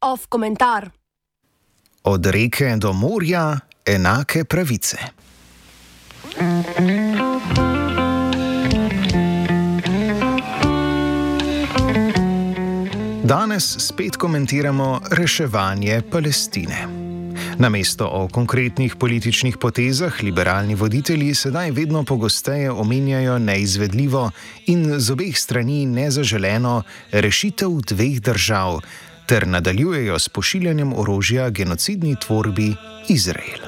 Off komentar. Od reke do morja enake pravice. Danes spet komentiramo reševanje Palestine. Namesto o konkretnih političnih potezah, liberalni voditelji sedaj vedno pogosteje omenjajo neizvedljivo in z obeh strani nezaželeno rešitev dveh držav, ter nadaljujejo s pošiljanjem orožja genocidni tvorbi Izrael.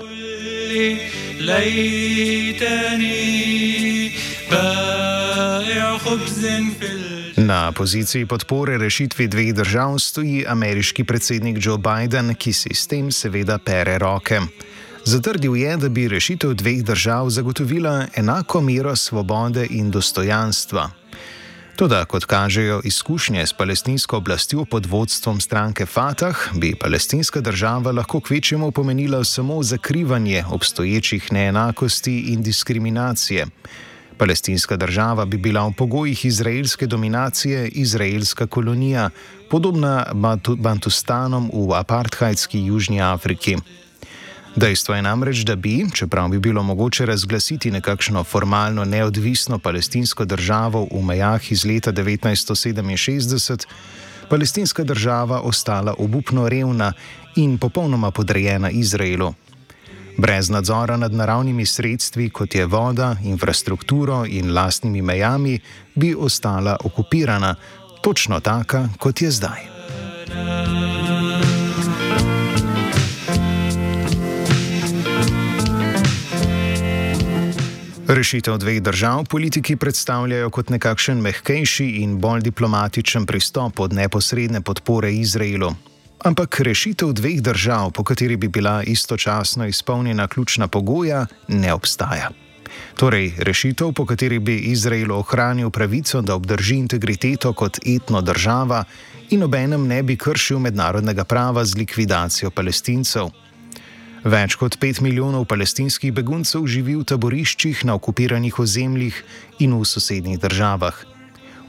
Na poziciji podpore rešitvi dveh držav stoji ameriški predsednik Joe Biden, ki si s tem seveda pere roke. Zatrdil je, da bi rešitev dveh držav zagotovila enako mero svobode in dostojanstva. Toda, kot kažejo izkušnje s palestinsko oblastjo pod vodstvom stranke Fatah, bi palestinska država lahko kvečemu pomenila samo zakrivanje obstoječih neenakosti in diskriminacije. Palestinska država bi bila v pogojih izraelske dominacije izraelska kolonija, podobna Bantustanom v apartheidski Južni Afriki. Dejstvo je namreč, da bi, čeprav bi bilo mogoče razglasiti nekakšno formalno neodvisno palestinsko državo v mejah iz leta 1967, palestinska država ostala obupno revna in popolnoma podrejena Izraelu. Brez nadzora nad naravnimi sredstvi, kot je voda, infrastrukturo in lastnimi mejami, bi ostala okupirana, točno taka, kot je zdaj. Rešitev dveh držav politiki predstavljajo kot nekakšen mehkejši in bolj diplomatičen pristop od neposredne podpore Izraelu. Ampak rešitev dveh držav, po kateri bi bila istočasno izpolnjena ključna pogoja, ne obstaja. Torej, rešitev, po kateri bi Izrael ohranil pravico, da obdrži integriteto kot etno država in obenem ne bi kršil mednarodnega prava z likvidacijo palestincev. Več kot pet milijonov palestinskih beguncev živi v taboriščih na okupiranih ozemljih in v sosednjih državah.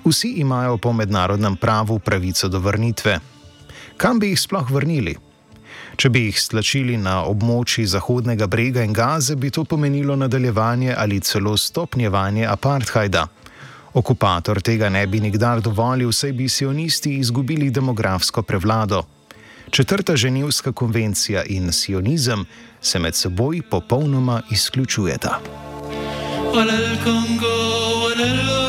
Vsi imajo po mednarodnem pravu pravico do vrnitve kam bi jih sploh vrnili? Če bi jih stlačili na območji Zahodnega brega in Gaze, bi to pomenilo nadaljevanje ali celo stopnjevanje apartheida. Okupator tega ne bi nikdar dovolil, saj bi sionisti izgubili demografsko prevlado. Četrta ženevska konvencija in sionizem se med seboj popolnoma izključujeta. Hvala, Kongo, hvala,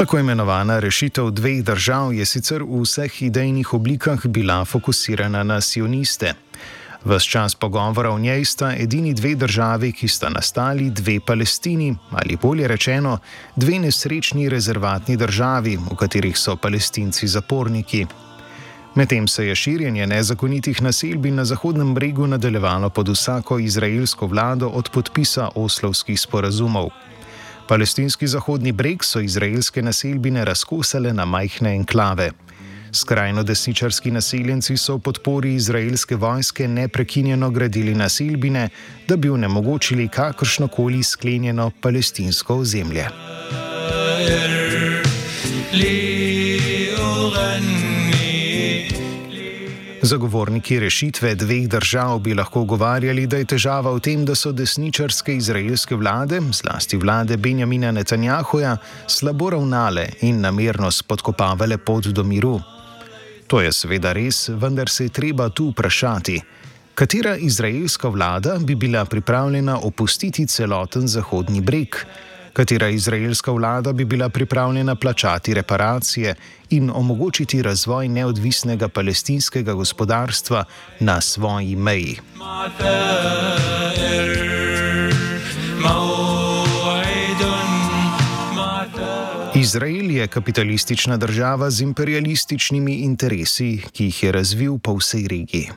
Tako imenovana rešitev dveh držav je sicer v vseh idejnih oblikah bila fokusirana na sioniste. Ves čas pogovora o njej sta edini dve državi, ki sta nastali dve Palestini, ali bolje rečeno, dve nesrečni rezervatni državi, v katerih so palestinci zaporniki. Medtem se je širjenje nezakonitih naselbin na Zahodnem bregu nadaljevalo pod vsako izraelsko vlado od podpisa oslovskih sporazumov. Palestinski zahodni breg so izraelske naselbine razkosale na majhne enklave. Skrajno desničarski naseljenci so v podpori izraelske vojske neprekinjeno gradili naselbine, da bi onemogočili kakršnokoli sklenjeno palestinsko ozemlje. Zagovorniki rešitve dveh držav bi lahko govarjali, da je težava v tem, da so desničarske izraelske vlade, zlasti vlade Benjamina Netanjahuja, slabo ravnale in namerno spodkopavale pot do miru. To je seveda res, vendar se je treba tu vprašati, katera izraelska vlada bi bila pripravljena opustiti celoten zahodni breg katera izraelska vlada bi bila pripravljena plačati reparacije in omogočiti razvoj neodvisnega palestinskega gospodarstva na svoji meji. Izrael je kapitalistična država z imperialističnimi interesi, ki jih je razvil po vsej regiji.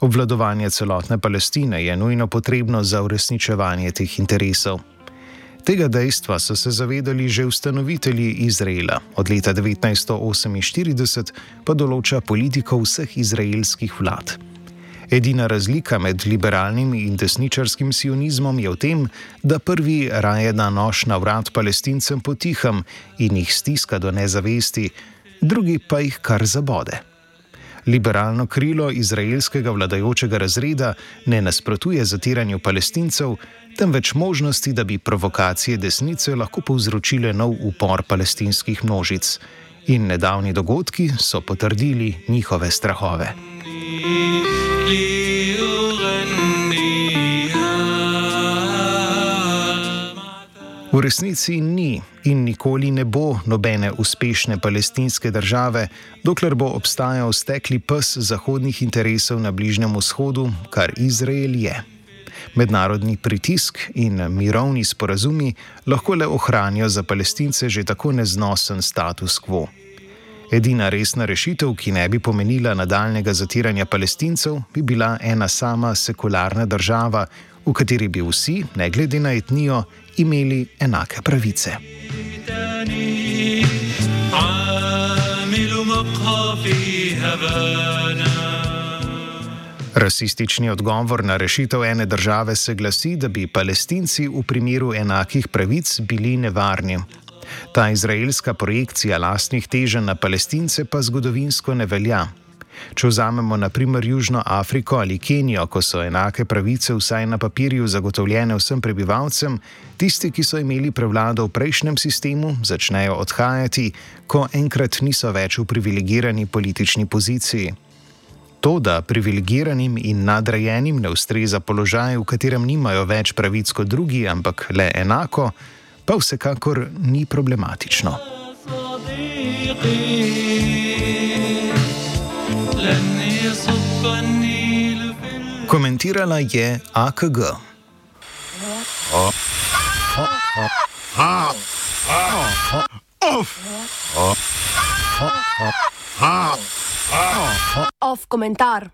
Obvladovanje celotne Palestine je nujno potrebno za uresničevanje teh interesov. Tega dejstva so se zavedali že ustanovitelji Izraela. Od leta 1948 pa določa politiko vseh izraelskih vlad. Edina razlika med liberalnim in desničarskim sionizmom je v tem, da prvi raje da nož na vrat palestincem potihem in jih stiska do nezavesti, drugi pa jih kar zabode. Liberalno krilo izraelskega vladajočega razreda ne nasprotuje zatiranju palestincev, temveč možnosti, da bi provokacije desnice lahko povzročile nov upor palestinskih množic. In nedavni dogodki so potrdili njihove strahove. V resnici ni in nikoli ne bo nobene uspešne palestinske države, dokler bo obstajal stekli pes zahodnih interesov na Bližnjem vzhodu, kar Izrael je. Mednarodni pritisk in mirovni sporazumi lahko le ohranijo za palestince že tako neznosen status quo. Edina resna rešitev, ki ne bi pomenila nadaljnega zatiranja palestincev, bi bila ena sama sekularna država, v kateri bi vsi, ne glede na etnijo, imeli enake pravice. Rasistični odgovor na rešitev ene države se glasi, da bi palestinci v primeru enakih pravic bili nevarni. Ta izraelska projekcija lastnih teženj na palestince pa zgodovinsko ne velja. Če vzamemo na primer Južno Afriko ali Kenijo, ko so enake pravice vsaj na papirju zagotovljene vsem prebivalcem, tisti, ki so imeli prevlado v prejšnjem sistemu, začnejo odhajati, ko enkrat niso več v privilegirani politični poziciji. To, da privilegiranim in nadrejenim ne ustreza položaj, v katerem nimajo več pravic kot drugi, ampak le enako, pa vsekakor ni problematično. Komentirala je AKG. Off komentar.